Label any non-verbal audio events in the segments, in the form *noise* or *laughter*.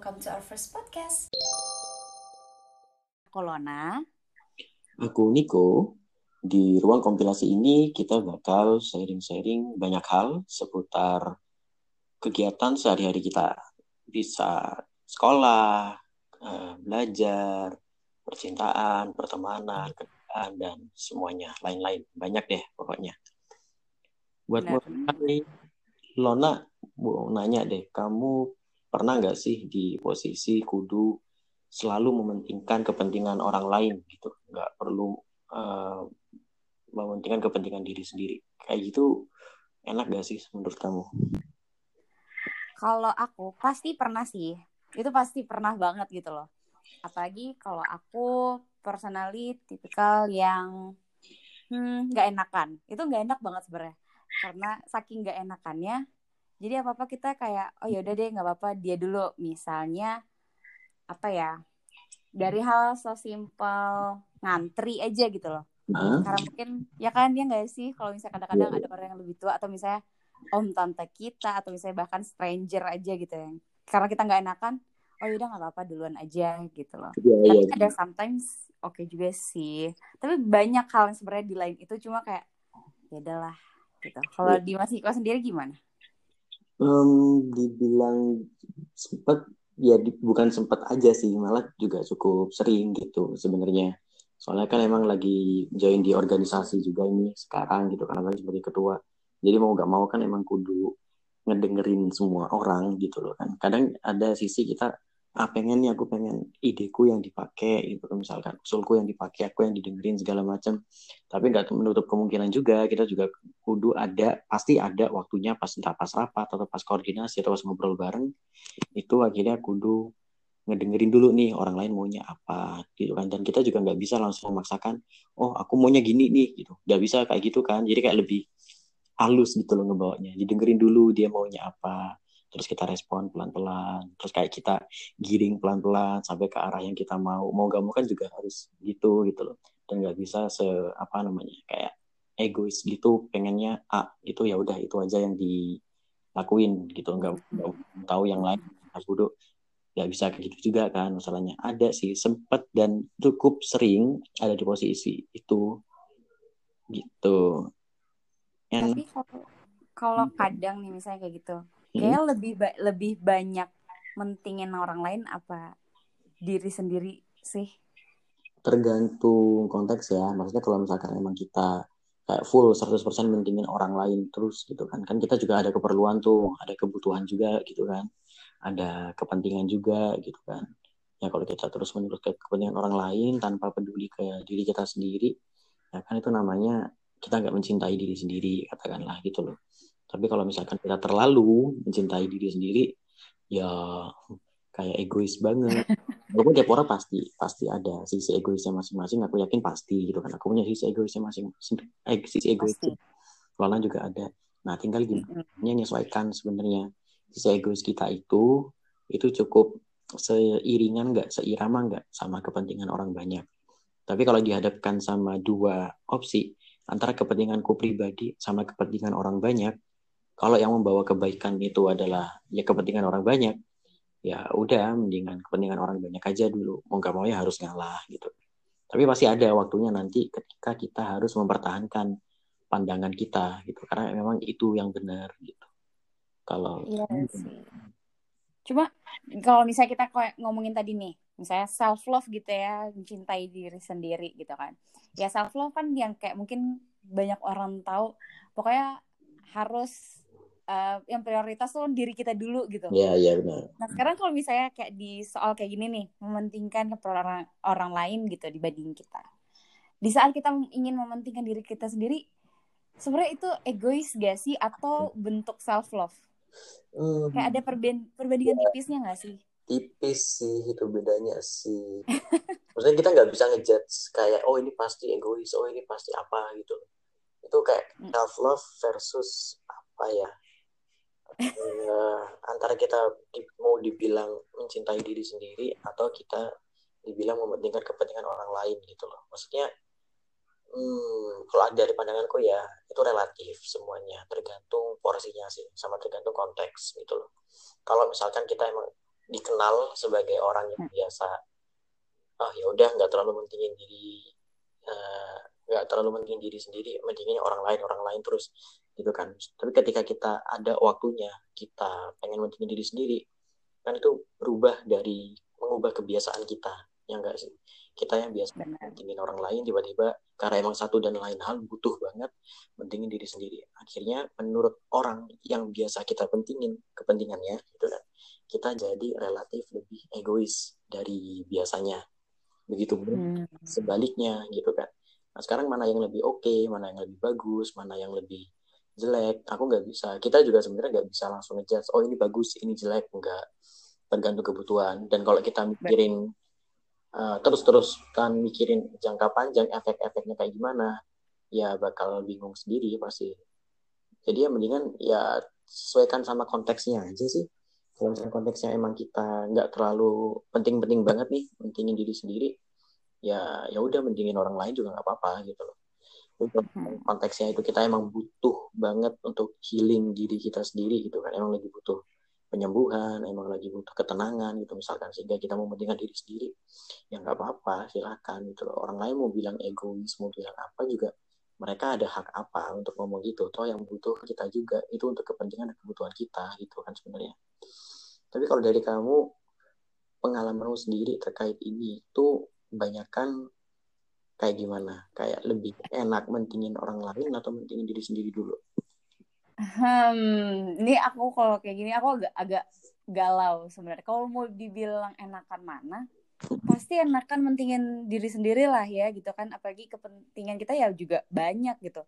welcome to our first podcast. Kolona. Aku Niko. Di ruang kompilasi ini kita bakal sharing-sharing banyak hal seputar kegiatan sehari-hari kita. Bisa sekolah, eh, belajar, percintaan, pertemanan, kerjaan, dan semuanya lain-lain. Banyak deh pokoknya. Buat mulai, Lona mau nanya deh, kamu pernah nggak sih di posisi kudu selalu mementingkan kepentingan orang lain gitu, nggak perlu eh, mementingkan kepentingan diri sendiri. Kayak gitu enak gak sih menurut kamu? Kalau aku pasti pernah sih. Itu pasti pernah banget gitu loh. Apalagi kalau aku personally tipikal yang hmm, nggak enakan. Itu nggak enak banget sebenarnya. Karena saking nggak enakannya, jadi apa apa kita kayak oh yaudah deh nggak apa-apa dia dulu. Misalnya apa ya? Dari hal so simple ngantri aja gitu loh. Hah? karena mungkin ya kan ya nggak sih kalau misalnya kadang-kadang ada orang yang lebih tua atau misalnya om tante kita atau misalnya bahkan stranger aja gitu ya karena kita nggak enakan oh yaudah nggak apa-apa duluan aja gitu loh Iya, iya. tapi ada sometimes oke juga sih tapi banyak hal yang sebenarnya di lain itu cuma kayak ya udahlah gitu kalau di Mas Iko sendiri gimana Em, dibilang sempet ya di- bukan sempet aja sih malah juga cukup sering gitu sebenarnya. Soalnya kan emang lagi join di organisasi juga ini sekarang gitu karena lagi sebagai ketua. Jadi mau gak mau kan emang kudu ngedengerin semua orang gitu loh kan. Kadang ada sisi kita ah pengen nih aku pengen ideku yang dipakai gitu. Misalkan usulku yang dipakai aku yang didengerin segala macam tapi nggak menutup kemungkinan juga kita juga kudu ada pasti ada waktunya pas entah pas rapat atau pas koordinasi atau pas ngobrol bareng. Itu akhirnya kudu ngedengerin dulu nih orang lain maunya apa gitu kan. Dan kita juga nggak bisa langsung memaksakan oh aku maunya gini nih gitu. Nggak bisa kayak gitu kan. Jadi kayak lebih halus gitu loh ngebawanya. Didengerin dulu dia maunya apa terus kita respon pelan-pelan. Terus kayak kita giring pelan-pelan sampai ke arah yang kita mau. Mau gak mau kan juga harus gitu gitu loh. Dan nggak bisa se apa namanya kayak egois gitu. Pengennya A itu ya udah itu aja yang dilakuin gitu. Nggak nggak tahu yang lain harus duduk nggak bisa kayak gitu juga kan masalahnya. Ada sih sempet dan cukup sering ada di posisi itu. Gitu. And, tapi kalau kalau kadang nih misalnya kayak gitu kayak lebih ba- lebih banyak mentingin orang lain apa diri sendiri sih? Tergantung konteks ya. Maksudnya kalau misalkan emang kita kayak full 100% mentingin orang lain terus gitu kan. Kan kita juga ada keperluan tuh ada kebutuhan juga gitu kan. Ada kepentingan juga gitu kan. Ya kalau kita terus menerus ke kepentingan orang lain tanpa peduli ke diri kita sendiri ya kan itu namanya kita nggak mencintai diri sendiri katakanlah gitu loh tapi kalau misalkan kita terlalu mencintai diri sendiri ya kayak egois banget. *laughs* Walaupun tiap orang pasti pasti ada sisi egoisnya masing-masing. Aku yakin pasti gitu kan. Aku punya sisi egoisnya masing-masing. Eh, sisi egoisnya Lona juga ada. Nah tinggal gimana menyesuaikan sebenarnya sisi egois kita itu itu cukup seiringan nggak seirama nggak sama kepentingan orang banyak. Tapi kalau dihadapkan sama dua opsi antara kepentinganku pribadi sama kepentingan orang banyak kalau yang membawa kebaikan itu adalah ya kepentingan orang banyak ya udah mendingan kepentingan orang banyak aja dulu. Mau nggak mau ya harus ngalah gitu. Tapi pasti ada waktunya nanti ketika kita harus mempertahankan pandangan kita gitu. Karena memang itu yang benar gitu. Kalau Iya sih. Cuma kalau misalnya kita ngomongin tadi nih, misalnya self love gitu ya, mencintai diri sendiri gitu kan. Ya self love kan yang kayak mungkin banyak orang tahu, pokoknya harus eh, yang prioritas tuh diri kita dulu gitu. ya ya benar Nah sekarang kalau misalnya kayak di soal kayak gini nih, mementingkan keperluan orang, orang lain gitu dibanding kita. Di saat kita ingin mementingkan diri kita sendiri, sebenarnya itu egois gak sih atau bentuk self love? Hmm, Kayak ada perben- perbandingan tipisnya gak sih? tipis sih itu bedanya sih maksudnya kita nggak bisa ngejudge kayak oh ini pasti egois oh ini pasti apa gitu itu kayak Hmm. self love versus apa ya Eh, antara kita mau dibilang mencintai diri sendiri atau kita dibilang mementingkan kepentingan orang lain gitu loh. Maksudnya hmm, kalau dari pandanganku ya itu relatif semuanya. Tergantung porsinya sih sama tergantung konteks gitu loh. Kalau misalkan kita emang dikenal sebagai orang yang biasa ah ya udah nggak terlalu mentingin diri eh, nggak uh, terlalu mentingin diri sendiri mentingin orang lain orang lain terus gitu kan. Tapi ketika kita ada waktunya kita pengen mentingin diri sendiri kan itu berubah dari mengubah kebiasaan kita yang enggak sih? Kita yang biasa mentingin orang lain tiba-tiba karena emang satu dan lain hal butuh banget mentingin diri sendiri. Akhirnya menurut orang yang biasa kita pentingin kepentingannya gitu kan kita jadi relatif lebih egois dari biasanya. Begitu hmm. sebaliknya gitu kan. Nah sekarang mana yang lebih oke okay, mana yang lebih bagus mana yang lebih jelek aku nggak bisa. Kita juga sebenarnya nggak bisa langsung ngejudge oh ini bagus ini jelek. Nggak. Tergantung kebutuhan. Dan kalau kita mikirin uh, terus-terus kan mikirin jangka panjang efek-efeknya kayak gimana ya bakal bingung sendiri pasti. Jadi ya mendingan ya sesuaikan sama konteksnya aja sih. Kalau misalnya konteksnya emang kita nggak terlalu penting-penting banget nih pentingin diri sendiri ya ya udah mendingin orang lain juga nggak apa-apa gitu loh untuk hmm. konteksnya itu kita emang butuh banget untuk healing diri kita sendiri gitu kan. Emang lagi butuh penyembuhan emang lagi butuh ketenangan gitu. Misalkan sehingga kita mau mementingkan diri sendiri ya nggak apa-apa silakan gitu loh. Orang lain mau bilang egois mau bilang apa juga mereka ada hak apa untuk ngomong gitu. Toh yang butuh kita juga itu untuk kepentingan dan kebutuhan kita gitu kan sebenarnya. Tapi kalau dari kamu pengalamanmu sendiri terkait ini itu banyakkan kayak gimana? Kayak lebih enak mentingin orang lain atau mentingin diri sendiri dulu? Hmm, ini aku kalau kayak gini aku agak agak galau sebenarnya. Kalau mau dibilang enakan mana, pasti enakan mentingin diri sendiri lah ya gitu kan. Apalagi kepentingan kita ya juga banyak gitu.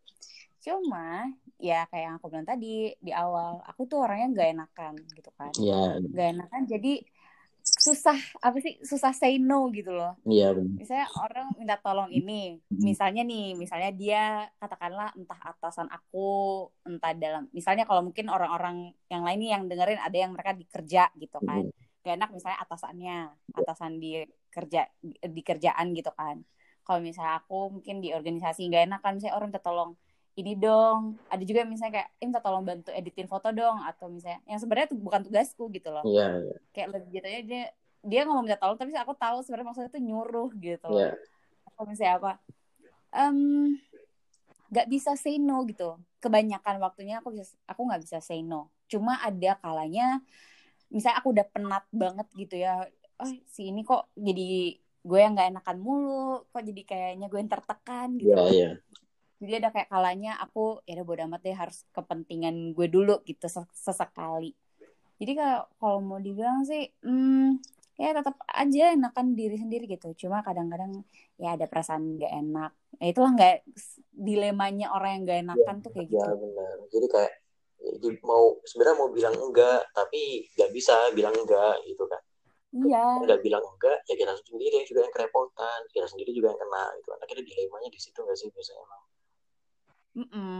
Cuma ya kayak yang aku bilang tadi di awal, aku tuh orangnya gak enakan gitu kan. Iya. Yeah. Gak enakan jadi susah apa sih susah say no gitu loh. Iya. Misalnya orang minta tolong ini, misalnya nih, misalnya dia katakanlah entah atasan aku, entah dalam, misalnya kalau mungkin orang-orang yang lain nih yang dengerin ada yang mereka dikerja gitu kan, gak enak misalnya atasannya, atasan di kerja di kerjaan gitu kan. Kalau misalnya aku mungkin di organisasi gak enak kan, misalnya orang minta tolong ini dong. Ada juga misalnya kayak eh, minta tolong bantu editin foto dong atau misalnya yang sebenarnya itu bukan tugasku gitu loh. Iya yeah, yeah. kayak lebih jatuhnya dia dia ngomong minta tolong tapi aku tahu sebenarnya maksudnya itu nyuruh gitu. Loh yeah. atau misalnya apa um, gak bisa say no gitu. Kebanyakan waktunya aku bisa aku nggak bisa say no. Cuma ada kalanya misalnya aku udah penat banget gitu ya oh si ini kok jadi gue yang nggak enakan mulu kok jadi kayaknya gue yang tertekan gitu. Yeah, yeah jadi ada kayak kalanya aku ya udah bodo amat deh harus kepentingan gue dulu gitu sesekali. Jadi kalau kalau mau dibilang sih hmm, ya tetap aja enakan diri sendiri gitu. Cuma kadang-kadang ya ada perasaan gak enak. Ya itulah nggak dilemanya orang yang gak enakan ya, tuh kayak gitu. ya benar. Jadi kayak ya, mau sebenarnya mau bilang enggak tapi nggak bisa bilang enggak gitu kan. Iya. Nggak bilang enggak ya kita sendiri. Juga yang kerepotan kita sendiri juga yang kena gitu akhirnya dilemanya di situ nggak sih biasanya emang Mm -mm.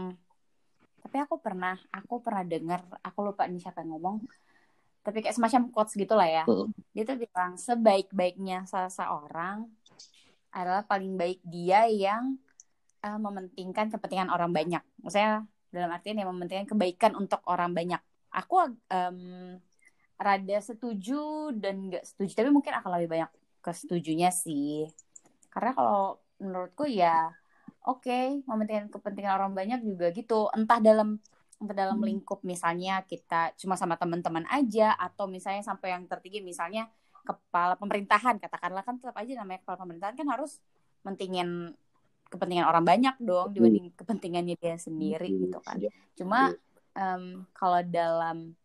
Tapi aku pernah, aku pernah dengar, aku lupa nih siapa yang ngomong. Tapi kayak semacam quotes gitu lah ya. Mm. Dia tuh bilang sebaik-baiknya seseorang adalah paling baik dia yang uh, mementingkan kepentingan orang banyak. Maksudnya dalam artian yang mementingkan kebaikan untuk orang banyak. Aku um, rada setuju dan gak setuju, tapi mungkin akan lebih banyak kesetujunya sih. Karena kalau menurutku ya oke okay, mementingkan kepentingan orang banyak juga gitu. Entah dalam entah dalam hmm. lingkup misalnya kita cuma sama teman-teman aja atau misalnya sampai yang tertinggi misalnya kepala pemerintahan. Katakanlah kan tetap aja namanya kepala pemerintahan kan harus mentingin kepentingan orang banyak dong dibanding kepentingannya dia sendiri gitu kan. cuma um, kalau dalam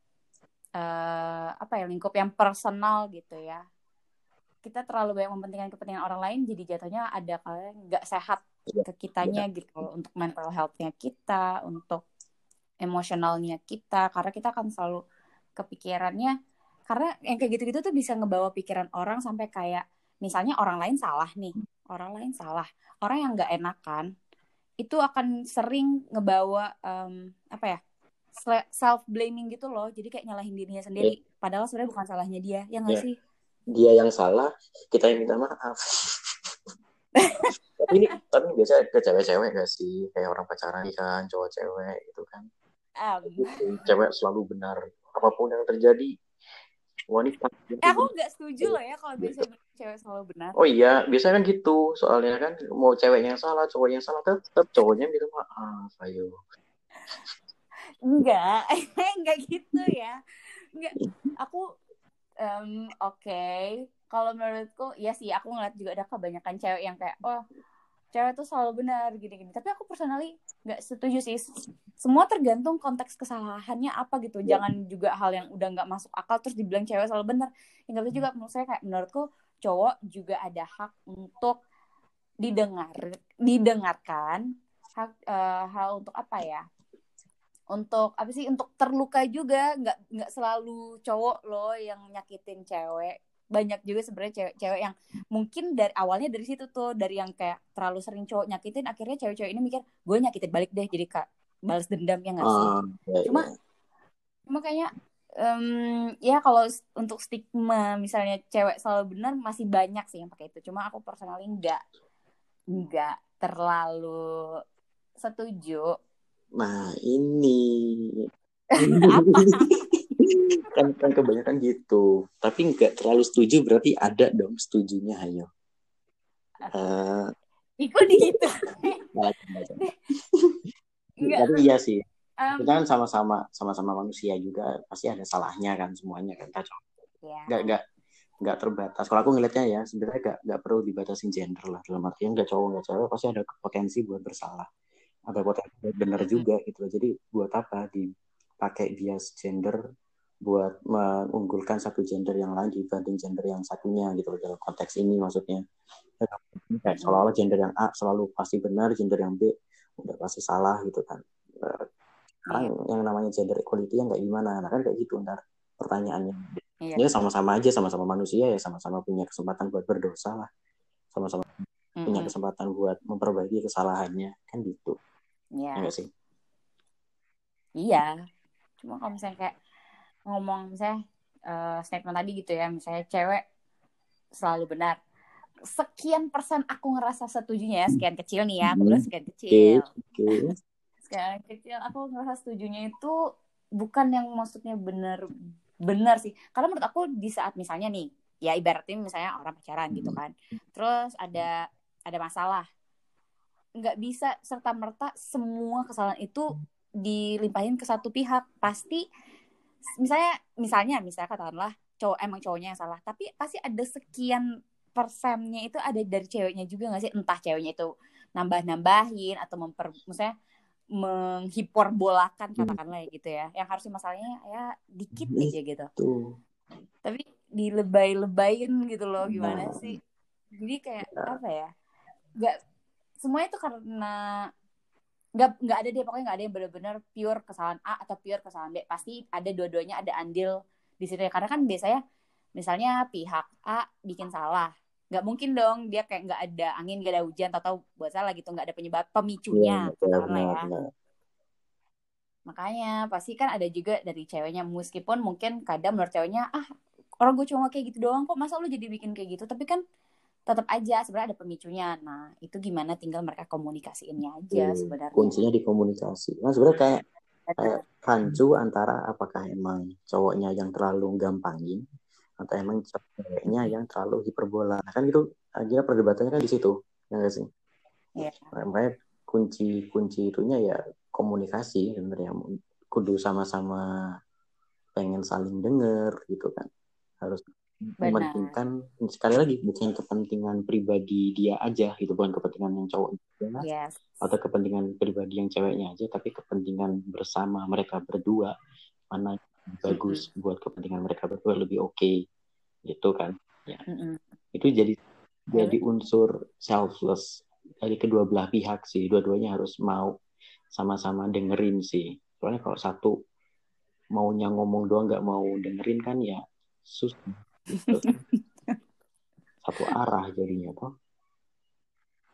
uh, apa ya lingkup yang personal gitu ya kita terlalu banyak mementingkan kepentingan orang lain jadi jatuhnya ada kalian nggak sehat. Ke kitanya gitu untuk mental healthnya kita untuk emosionalnya kita karena kita akan selalu kepikirannya karena yang kayak gitu-gitu tuh bisa ngebawa pikiran orang sampai kayak misalnya orang lain salah nih orang lain salah orang yang nggak enakan itu akan sering ngebawa um, apa ya self blaming gitu loh jadi kayak nyalahin dirinya sendiri yeah. padahal sebenarnya bukan salahnya dia ya nggak yeah. sih dia yang salah kita yang minta maaf *laughs* ini tapi biasa ke cewek-cewek gak sih? Kayak orang pacaran kan cowok cewek gitu kan. Um. cewek selalu benar. Apa pun yang terjadi wanita eh, aku nggak setuju loh ya kalau biasanya cewek selalu benar. Oh iya biasanya kan gitu. Soalnya kan mau ceweknya yang salah cowoknya yang salah tetap cowoknya minta maaf ayo. Enggak enggak *laughs* gitu ya. Enggak aku um, oke. Okay. kalau menurutku ya sih aku ngeliat juga ada kebanyakan cewek yang kayak oh cewek tuh selalu benar gini-gini. Tapi aku personally nggak setuju sih. Semua tergantung konteks kesalahannya apa gitu. Jangan juga hal yang udah nggak masuk akal terus dibilang cewek selalu benar. Yang nggak juga menurut saya kayak menurutku cowok juga ada hak untuk didengar didengarkan hak uh, hal untuk apa ya? Untuk apa sih? Untuk terluka juga. Nggak nggak selalu cowok loh yang nyakitin cewek banyak juga sebenarnya cewek-cewek yang mungkin dari awalnya dari situ tuh dari yang kayak terlalu sering cowok nyakitin akhirnya cewek-cewek ini mikir gue nyakitin balik deh jadi kak balas dendam ya nggak sih? Uh, ya, cuma ya. cuma kayaknya um, ya kalau untuk stigma misalnya cewek selalu benar masih banyak sih yang pakai itu. Cuma aku personally nggak nggak terlalu setuju. Nah ini. *laughs* Apa kan kan kebanyakan gitu. Tapi nggak terlalu setuju berarti ada dong setujunya ayo uh, ikut gitu tapi iya sih. Um, kita kan sama-sama sama-sama manusia juga. Pasti ada salahnya kan semuanya kan kita yeah. nggak nggak nggak terbatas. Kalau aku ngelihatnya ya sebenarnya nggak nggak perlu dibatasin gender lah. Dalam artian nggak cowok nggak cewek pasti ada potensi buat bersalah. Ada potensi benar juga gitu jadi buat apa dipakai bias gender buat mengunggulkan satu gender yang lain dibanding gender yang satunya gitu loh dalam konteks ini maksudnya kayak seolah-olah gender yang A selalu pasti benar gender yang B udah pasti salah gitu kan kan yang namanya gender equality yang kayak gimana nah kan kayak gitu ntar pertanyaannya iya. ya sama-sama aja sama-sama manusia ya sama-sama punya kesempatan buat berdosa lah sama-sama mm-hmm. punya kesempatan buat memperbaiki kesalahannya kan gitu Iya. Ya sih? Iya. Cuma kalau misalnya kayak ngomong misalnya uh, statement tadi gitu ya misalnya cewek selalu benar. Sekian persen aku ngerasa setujunya ya sekian kecil nih ya aku bilang sekian kecil. okay, *laughs* okay. sekian kecil aku ngerasa setujunya itu bukan yang maksudnya benar benar sih. Karena menurut aku di saat misalnya nih ya ibaratnya misalnya orang pacaran gitu kan. Terus ada ada masalah. Nggak bisa serta merta semua kesalahan itu dilimpahin ke satu pihak. Pasti misalnya misalnya misalnya katakanlah cowok emang cowoknya yang salah tapi pasti ada sekian persennya itu ada dari ceweknya juga nggak sih entah ceweknya itu nambah nambahin atau memper misalnya menghiperbolakan hmm. katakanlah ya gitu ya yang harusnya masalahnya ya dikit hmm. aja gitu tapi dilebay-lebayin gitu loh gimana nah. sih jadi kayak ya. apa ya nggak semuanya itu karena nggak nggak ada deh pokoknya nggak ada yang benar-benar pure kesalahan A atau pure kesalahan B. Pasti ada dua-duanya ada andil di situ ya. Karena kan biasanya misalnya pihak A bikin salah nggak mungkin dong dia kayak nggak ada angin nggak ada hujan atau buat salah gitu nggak ada penyebab pemicunya. Ya, karena ya. makanya pasti kan ada juga dari ceweknya meskipun mungkin kadang menurut ceweknya ah orang gue cuma kayak gitu doang kok masa lu jadi bikin kayak gitu? Tapi kan tetap aja sebenarnya ada pemicunya. Nah, itu gimana tinggal mereka komunikasiinnya aja hmm, sebenarnya. Kuncinya di komunikasi. Nah, sebenarnya kayak kayak rancu antara apakah emang cowoknya yang terlalu gampangin atau emang ceweknya yang terlalu hiperbola. Nah, kan itu aja perdebatannya kan di situ, ya nggak sih? Iya. Yeah. Makanya kunci kunci itunya ya komunikasi sebenarnya kudu sama-sama pengen saling denger gitu kan harus mementingkan sekali lagi bukan kepentingan pribadi dia aja gitu bukan kepentingan yang cowok yes. atau kepentingan pribadi yang ceweknya aja tapi kepentingan bersama mereka berdua mana bagus mm -hmm. buat kepentingan mereka berdua lebih oke okay, gitu kan. Ya. Mm -hmm. itu jadi jadi unsur selfless dari kedua belah pihak sih. Dua-duanya harus mau sama-sama dengerin sih. Soalnya kalau satu maunya ngomong doang nggak mau dengerin kan ya susah *laughs* satu arah jadinya toh.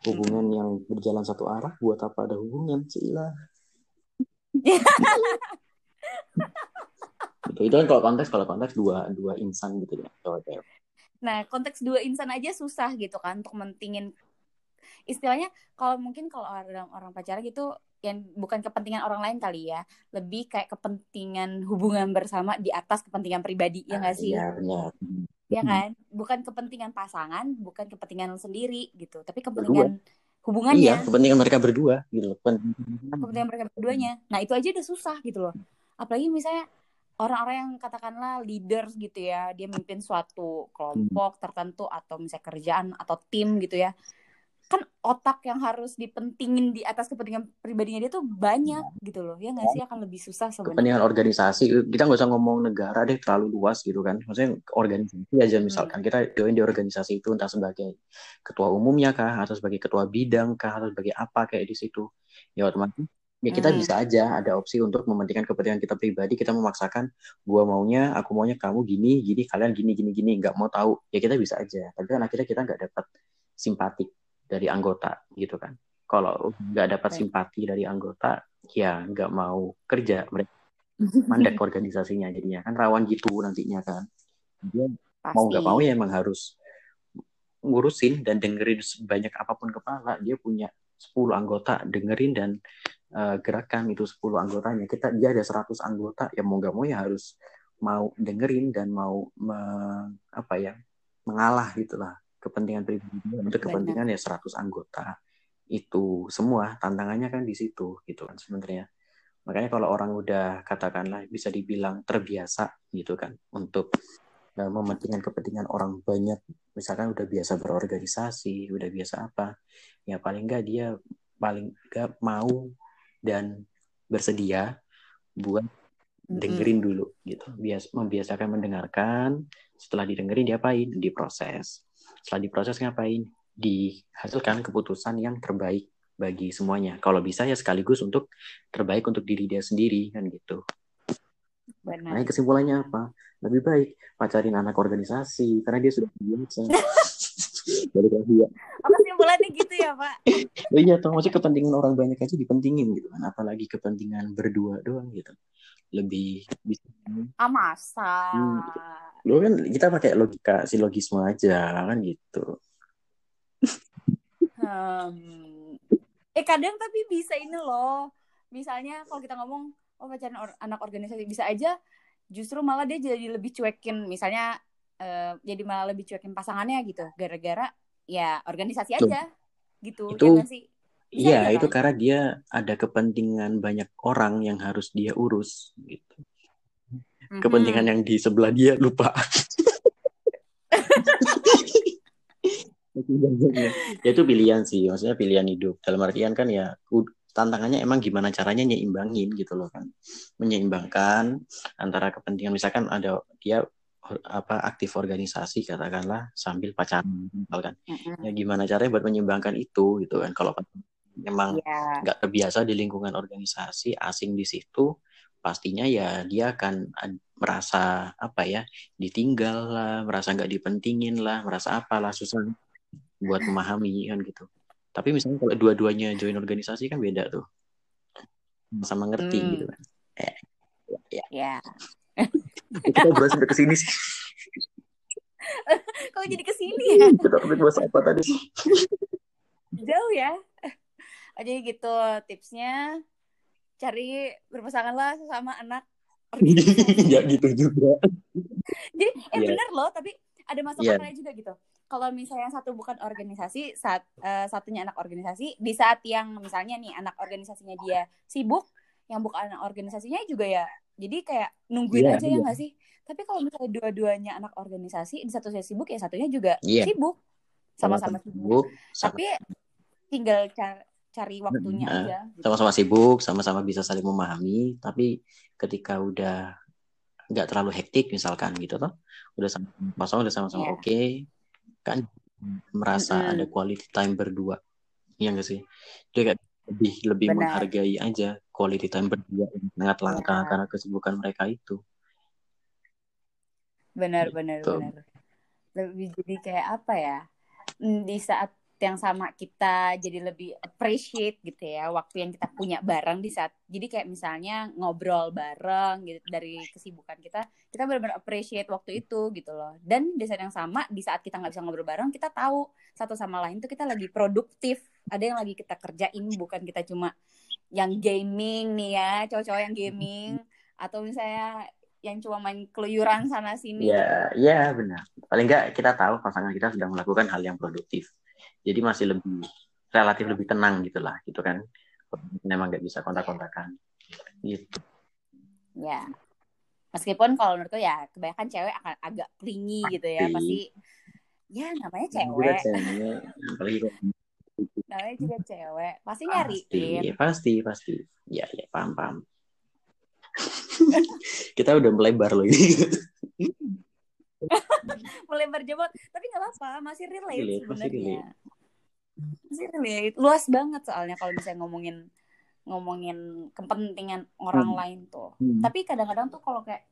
Hubungan yang berjalan satu arah buat apa ada hubungan Cila *laughs* itu itu kan kalau konteks kalau konteks dua dua insan gitu ya nah konteks dua insan aja susah gitu kan untuk mentingin. Istilahnya kalau mungkin kalau orang orang pacaran gitu yang bukan kepentingan orang lain kali ya. Lebih kayak kepentingan hubungan bersama di atas kepentingan pribadi ya nggak sih? Iya benar. ya kan? Bukan kepentingan pasangan bukan kepentingan sendiri gitu. Tapi kepentingan hubungannya. Iya, kepentingan mereka berdua gitu loh. kepentingan mereka berduanya. Nah itu aja udah susah gitu loh. Apalagi misalnya orang-orang yang katakanlah leaders gitu ya dia mimpin suatu kelompok tertentu atau misalnya kerjaan atau tim gitu ya kan otak yang harus dipentingin di atas kepentingan pribadinya dia tuh banyak gitu loh. Ya nggak sih? Akan lebih susah sebenarnya. Kepentingan organisasi, kita nggak usah ngomong negara deh terlalu luas gitu kan. Maksudnya organisasi aja Hmm. misalkan kita join di organisasi itu entah sebagai ketua umumnya kah atau sebagai ketua bidang kah atau sebagai apa kayak di situ. Ya otomatis ya kita Hmm. bisa aja ada opsi untuk mementingkan kepentingan kita pribadi. Kita memaksakan gua maunya aku maunya kamu gini gini kalian gini gini gini. Nggak mau tahu. Ya kita bisa aja. Tapi kan akhirnya kita nggak dapat simpati dari anggota gitu kan. Kalau nggak dapat simpati dari anggota ya nggak mau kerja. Mereka *laughs* mandek organisasinya jadinya. Kan rawan gitu nantinya kan. Dia mau nggak mau ya emang harus ngurusin dan dengerin sebanyak apa pun kepala. Dia punya 10 anggota dengerin dan eh, gerakan itu 10 anggotanya. Kita dia ada 100 anggota ya mau nggak mau ya harus mau dengerin dan mau me- apa ya mengalah gitulah kepentingan pribadi untuk kepentingan ya 100 anggota. Itu semua tantangannya kan di situ gitu kan sebenarnya. Makanya kalau orang udah katakanlah bisa dibilang terbiasa gitu kan untuk eh, mementingkan kepentingan orang banyak. Misalkan udah biasa berorganisasi udah biasa apa ya paling nggak dia paling nggak mau dan bersedia buat dengerin dulu gitu. Bias membiasakan mendengarkan setelah didengerin diapain? Diproses setelah diproses ngapain dihasilkan keputusan yang terbaik bagi semuanya kalau bisa ya sekaligus untuk terbaik untuk diri dia sendiri kan gitu Benar. Nah, kesimpulannya apa? Lebih baik pacarin anak organisasi karena dia sudah biasa. Balik lagi ya. Oh, kesimpulannya gitu ya, Pak? Oh iya, toh maksudnya kepentingan orang banyak aja dipentingin gitu kan. Apalagi kepentingan berdua doang gitu. Lebih bisa. Ah, masa? Hmm. Lo kan kita pakai logika silogisme aja kan gitu. Hmm. Eh, kadang tapi bisa ini loh. Misalnya kalau kita ngomong, oh pacaran or- anak organisasi, bisa aja justru malah dia jadi lebih cuekin. Misalnya, eh, jadi malah lebih cuekin pasangannya gitu. Gara-gara ya organisasi Tuh. aja. Gitu, Itu- ya sih? Iya, aja itu kan? karena dia ada kepentingan banyak orang yang harus dia urus gitu. Mhm. Kepentingan yang di sebelah dia lupa. *laughs* ya itu pilihan sih maksudnya pilihan hidup dalam artian kan ya tantangannya emang gimana caranya nyeimbangin gitu loh kan menyeimbangkan antara kepentingan misalkan ada dia apa aktif organisasi katakanlah sambil pacaran Mhm. ya gimana caranya buat menyeimbangkan itu gitu kan kalau memang Iya. nggak terbiasa di lingkungan organisasi asing di situ pastinya ya dia akan merasa apa ya ditinggal lah merasa nggak dipentingin lah merasa apalah susah buat memahami kan gitu tapi misalnya kalau dua-duanya join organisasi kan beda tuh sama ngerti Hmm. gitu kan eh, ya, Ya. *laughs* kita bahas sampai ke sini sih *laughs* Kok jadi ke sini ya? kita bahas apa tadi Jauh ya. Oh, jadi gitu tipsnya cari berpasanganlah sesama anak *laughs* ya gitu juga *laughs* Jadi eh Iya. bener loh, tapi ada masukannya juga gitu. Kalau misalnya satu bukan organisasi, saat eh, satunya anak organisasi, di saat yang misalnya nih anak organisasinya dia sibuk, yang bukan anak organisasinya juga ya. Jadi kayak nungguin Iya, aja ya iya. nggak sih? Tapi kalau misalnya dua-duanya anak organisasi, di satu saya sibuk ya satunya juga Iya. sibuk. Sama-sama sibuk. sibuk sama- Tapi tinggal ca- cari waktunya Nah, aja. gitu. sama-sama sibuk, sama-sama bisa saling memahami, tapi ketika udah nggak terlalu hektik misalkan gitu toh, udah sama kosong, udah sama-sama Iya. oke, kan merasa Mm-mm. ada quality time berdua, iya nggak sih? Dia kayak lebih lebih Benar. menghargai aja quality time berdua sangat langka Iya. karena kesibukan mereka itu. Benar, benar, Gitu. benar. Lebih jadi kayak apa ya? Hmm, Di saat yang sama kita jadi lebih appreciate gitu ya waktu yang kita punya bareng di saat jadi kayak misalnya ngobrol bareng gitu dari kesibukan kita kita benar-benar appreciate waktu itu gitu loh. Dan di saat yang sama di saat kita nggak bisa ngobrol bareng kita tahu satu sama lain tuh kita lagi produktif. Ada yang lagi kita kerjain bukan kita cuma yang gaming nih ya cowok-cowok yang gaming atau misalnya yang cuma main keluyuran sana sini. Ya gitu. ya benar. Paling nggak kita tahu pasangan kita sedang melakukan hal yang produktif jadi masih lebih relatif lebih tenang gitulah gitu kan. Memang nggak bisa kontak-kontakan. Gitu. Ya. Meskipun kalau menurutku ya kebanyakan cewek akan agak plingy gitu ya Pasti. ya namanya cewek. cewek, apalagi kalau namanya juga cewek. Pasti pasti nyariin pasti pasti. Ya ya paham paham. *laughs* Kita udah melebar loh ini. Melebar jebot tapi nggak apa-apa masih relate Relate, sebenarnya. masih relate luas banget soalnya kalau misalnya ngomongin ngomongin kepentingan orang Hmm. lain tuh Hmm. tapi kadang-kadang tuh kalau kayak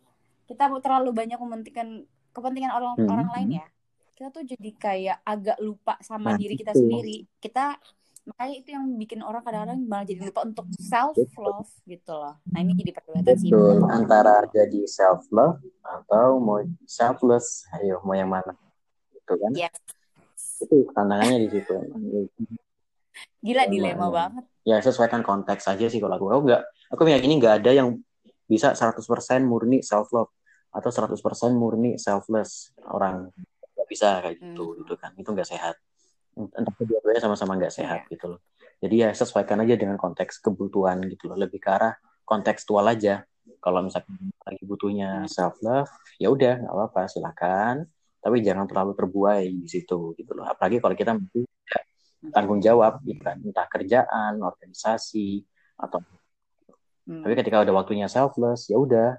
kita terlalu banyak mementingkan kepentingan orang Hmm. orang lain ya kita tuh jadi kayak agak lupa sama Nah, diri kita itu. sendiri kita makanya itu yang bikin orang kadang-kadang malah jadi lupa untuk self love gitu loh nah ini jadi perdebatan sih Betul, antara jadi self love atau mau selfless, ayo mau yang mana? Gitu kan? yes Itu tantangannya di situ. gila dilema banget Ya sesuaikan konteks aja sih kalau aku. Aku nggak, aku meyakini nggak ada yang bisa 100% murni self love atau 100% murni selfless orang nggak bisa kayak gitu Hmm. gitu kan. Itu nggak sehat. Entah kedua-duanya sama-sama nggak sehat Iya. gitu loh. Jadi ya sesuaikan aja dengan konteks kebutuhan gitu loh. Lebih ke arah kontekstual aja. Kalau misalnya lagi butuhnya self love, ya udah nggak apa-apa silakan. Tapi jangan terlalu terbuai di situ gitu loh. Apalagi kalau kita masih tanggung jawab gitu kan. Entah kerjaan organisasi atau Hmm. tapi ketika udah waktunya selfless ya udah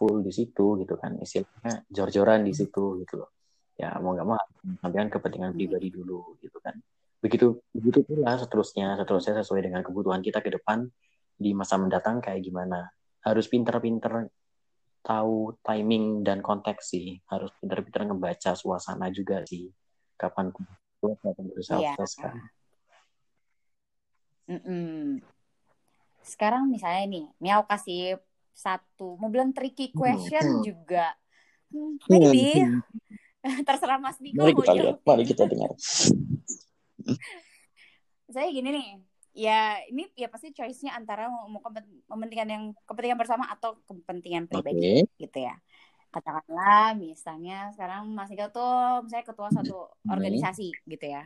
full di situ gitu kan. Istilahnya jor-joran di situ gitu loh. Ya mau nggak mau sampaikan kepentingan pribadi dulu gitu kan. Begitu begitu pula seterusnya seterusnya sesuai dengan kebutuhan kita ke depan di masa mendatang kayak gimana. Harus pinter-pinter tahu timing dan konteks sih harus pinter-pinter ngebaca suasana juga sih kapan gue kapan gue selfless kan Mm-mm. Sekarang misalnya nih, ini aku kasih satu, mau bilang tricky question Hmm. juga. Hmm, maybe. *laughs* Terserah Mas Diko Mari mau kita lihat, mari kita dengar. *laughs* Saya gini nih, ya ini ya pasti choice-nya antara mau, mau kepent- kepentingan yang kepentingan bersama atau kepentingan pribadi gitu ya. Katakanlah misalnya sekarang Mas Diko tuh misalnya ketua suatu Hmm. organisasi gitu ya.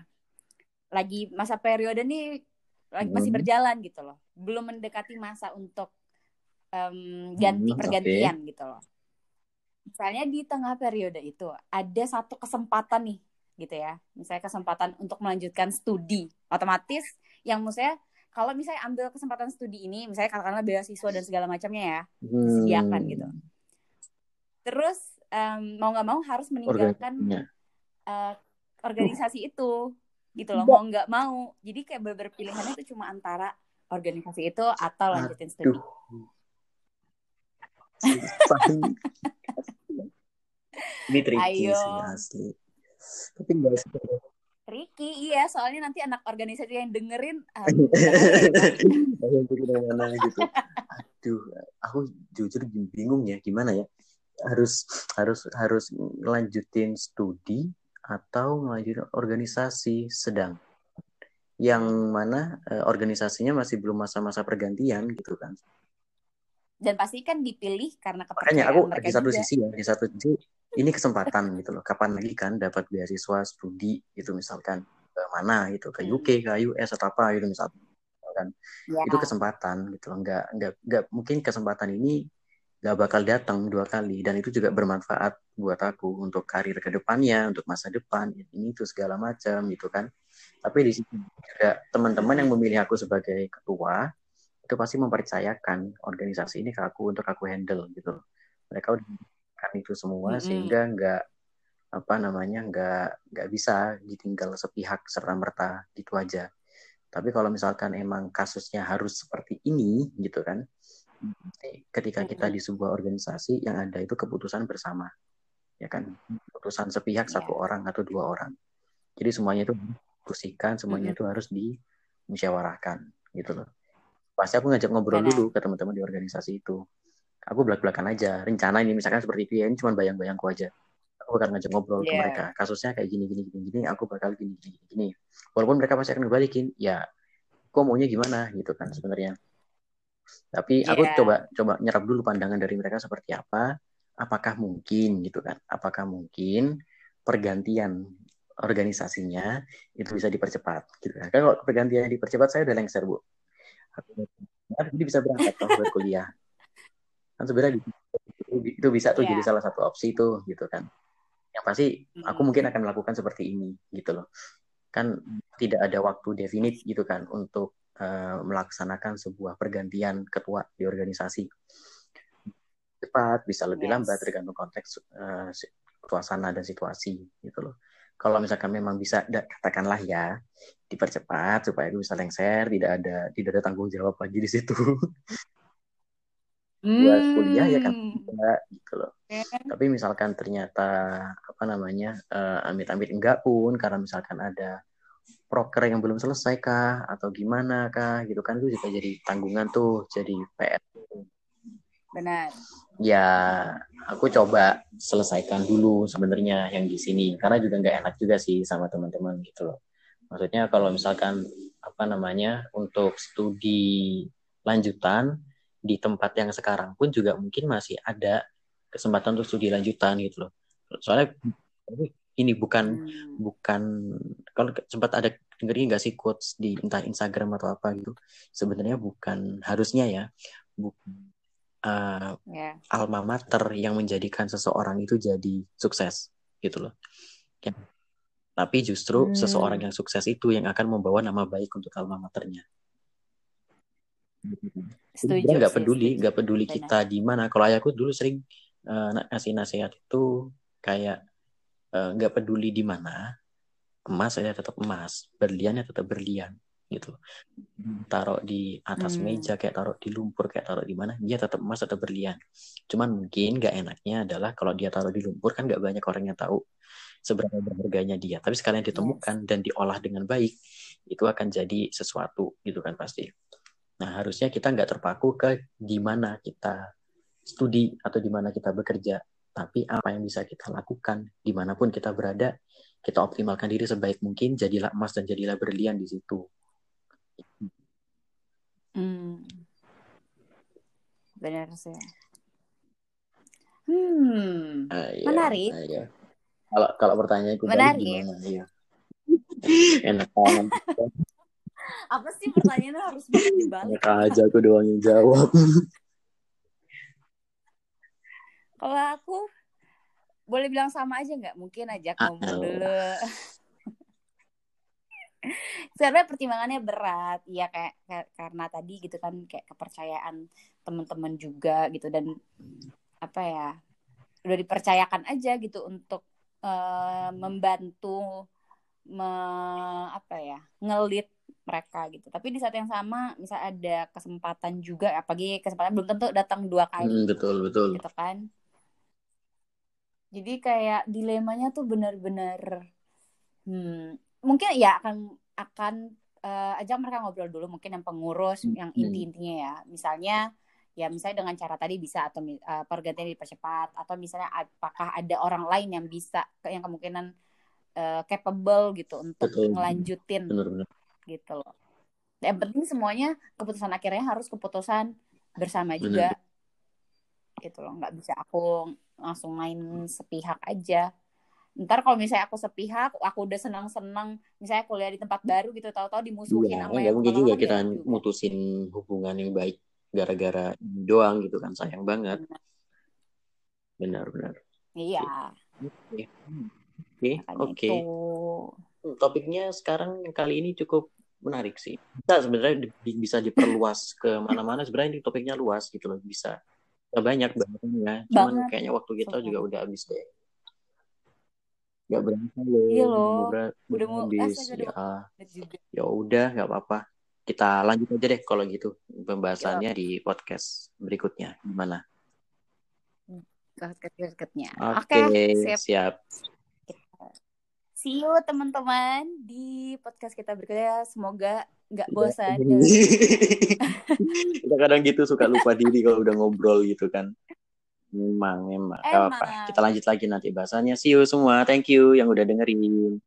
Lagi masa periode nih lagi masih Hmm. berjalan gitu loh. Belum mendekati masa untuk em, ganti Hmm, pergantian gitu loh. Misalnya di tengah periode itu ada satu kesempatan nih gitu ya. Misalnya kesempatan untuk melanjutkan studi. Otomatis yang misalnya kalau misalnya ambil kesempatan studi ini, misalnya katakanlah beasiswa dan segala macamnya ya, disediakan Hmm. gitu. Terus em, mau nggak mau harus meninggalkan eh, organisasi itu gitu loh mau nggak mau jadi kayak beber pilihannya itu cuma antara organisasi itu atau lanjutin studi. *laughs* Ini tricky Ayo. sih asli. Tapi enggak sih. Ricky iya soalnya nanti anak organisasi yang dengerin gitu. Aduh, aku jujur bingung ya gimana ya. Harus harus harus ngelanjutin studi atau ngelanjutin organisasi sedang yang mana eh, organisasinya masih belum masa-masa pergantian gitu kan. dan pasti kan dipilih karena Makanya kepercayaan aku mereka di satu juga sisi ya, di satu sisi ini kesempatan gitu loh. Kapan lagi kan dapat beasiswa studi gitu misalkan ke mana gitu ke Hmm. UK, ke US atau apa gitu misalkan. Kan. ya Itu kesempatan gitu loh. Nggak nggak nggak mungkin kesempatan ini nggak bakal datang dua kali dan itu juga bermanfaat buat aku untuk karir ke depannya, untuk masa depan ini itu segala macam gitu kan. Tapi di sini juga teman-teman yang memilih aku sebagai ketua itu pasti mempercayakan organisasi ini ke aku untuk aku handle gitu. Mereka udah kan itu semua Mm-mm. sehingga nggak apa namanya nggak nggak bisa ditinggal sepihak serta merta gitu aja. Tapi kalau misalkan emang kasusnya harus seperti ini gitu kan, ketika kita di sebuah organisasi yang ada itu keputusan bersama, ya kan, keputusan sepihak Iya. satu orang atau dua orang. Jadi semuanya itu diskusikan, semuanya Mm-mm. itu harus dimusyawarahkan gitu loh. Pasti aku ngajak ngobrol Benar. dulu ke teman-teman di organisasi itu. Aku belak-belakan aja. Rencana ini misalkan seperti itu ya, ini cuma bayang-bayangku aja. Aku bakal ngajak ngobrol ke Iya. mereka. Kasusnya kayak gini, gini, gini, gini. Aku bakal gini, gini, gini. Walaupun mereka pasti akan ngebalikin, ya, kok maunya gimana gitu kan sebenarnya. Tapi aku Iya. coba coba nyerap dulu pandangan dari mereka seperti apa. Apakah mungkin gitu kan? Apakah mungkin pergantian organisasinya itu bisa dipercepat gitu kan? Kalau pergantian dipercepat saya udah lengser bu. Aku- Jadi bisa berangkat buat kuliah. Kan sebenarnya itu, itu bisa tuh Iya. jadi salah satu opsi tuh gitu kan. Yang pasti aku mungkin akan melakukan seperti ini gitu loh. Kan tidak ada waktu definit gitu kan untuk eh, melaksanakan sebuah pergantian ketua di organisasi. Cepat, bisa lebih Yes. lambat tergantung konteks si- suasana dan situasi gitu loh. Kalau misalkan memang bisa katakanlah ya dipercepat supaya aku bisa lengser, tidak ada tidak ada tanggung jawab lagi di situ. *laughs* Buat kuliah ya kan Hmm. enggak gitu loh. Oke. Tapi misalkan ternyata apa namanya eh, amit-amit enggak pun karena misalkan ada proker yang belum selesai kah atau gimana kah gitu kan itu juga jadi tanggungan tuh jadi PR. Benar. Ya aku coba selesaikan dulu sebenarnya yang di sini karena juga nggak enak juga sih sama teman-teman gitu loh. Maksudnya kalau misalkan apa namanya untuk studi lanjutan di tempat yang sekarang pun juga mungkin masih ada kesempatan untuk studi lanjutan gitu loh. Soalnya ini bukan Hmm. bukan kalau sempat ada dengerin nggak sih quotes di entah Instagram atau apa gitu sebenarnya bukan harusnya ya bukan uh, Ya. alma mater yang menjadikan seseorang itu jadi sukses gitu loh Ya. tapi justru Hmm. seseorang yang sukses itu yang akan membawa nama baik untuk alma maternya Setuju. Jadi nggak peduli nggak peduli Benar. kita di mana. Kalau ayahku dulu sering uh, ngasih nasihat itu kayak uh, nggak peduli di mana emas saya tetap emas berlian ya tetap berlian gitu. Taruh di atas Hmm. meja kayak taruh di lumpur kayak taruh di mana dia tetap emas tetap berlian. Cuman mungkin nggak enaknya adalah kalau dia taruh di lumpur kan nggak banyak orang yang tahu seberapa berharganya dia. Tapi sekalian ditemukan dan diolah dengan baik itu akan jadi sesuatu gitu kan pasti nah harusnya kita nggak terpaku ke di mana kita studi atau di mana kita bekerja tapi apa yang bisa kita lakukan di mana pun kita berada kita optimalkan diri sebaik mungkin jadilah emas dan jadilah berlian di situ Hmm. Benar sih. Hmm. Ayo, Menarik. ayo. Kalau kalau pertanyaanku Menarik. gimana? Iya. Enak banget. Apa sih pertanyaannya harus banget dibalik? Enak aja aku doang yang jawab. Kalau aku boleh bilang sama aja nggak? Mungkin ajak ngomong oh. dulu. Sebenarnya pertimbangannya berat, ya kayak, kayak karena tadi gitu kan kayak kepercayaan teman-teman juga gitu dan apa ya udah dipercayakan aja gitu untuk eh, membantu me, apa ya ngelit mereka gitu. Tapi di saat yang sama misal ada kesempatan juga, apalagi kesempatan belum tentu datang dua kali Hmm, betul betul. gitu kan. Jadi kayak dilemanya tuh benar-benar hmm, mungkin ya akan akan eh, ajak mereka ngobrol dulu mungkin yang pengurus Hmm. yang inti-intinya ya. Misalnya ya misalnya dengan cara tadi bisa atau eh, pergantian dipercepat atau misalnya apakah ada orang lain yang bisa yang kemungkinan eh, capable gitu untuk Betul. ngelanjutin Benar-benar. Gitu loh. Yang penting semuanya keputusan akhirnya harus keputusan bersama juga. Gitu loh, nggak bisa aku langsung main sepihak aja. Ntar kalau misalnya aku sepihak, aku udah senang-senang, misalnya kuliah di tempat baru gitu, tahu-tahu dimusuhin Iya, sama yang mungkin juga kita juga. mutusin hubungan yang baik gara-gara doang gitu kan sayang banget. Benar-benar. Iya, Oke. Oke. Topiknya sekarang kali ini cukup menarik sih. Bisa sebenarnya di- bisa diperluas ke mana-mana. Sebenarnya ini topiknya luas gitu loh. Bisa banyak bangetnya. Cuman Banget. kayaknya waktu kita juga udah habis deh. Gak berasa loh. Iya loh. Udah, Udah mau habis. Ya, ya udah nggak apa-apa. Kita lanjut aja deh kalau gitu pembahasannya di podcast berikutnya. Gimana? Deket-deketnya. Oke, Oke, sip. siap. See you teman-teman di podcast kita berikutnya. Semoga nggak bosan. *laughs* kita kadang gitu suka lupa diri kalau udah ngobrol gitu kan. Memang, memang. Gak apa-apa. Emang. Kita lanjut lagi nanti bahasanya. See you semua. Thank you yang udah dengerin.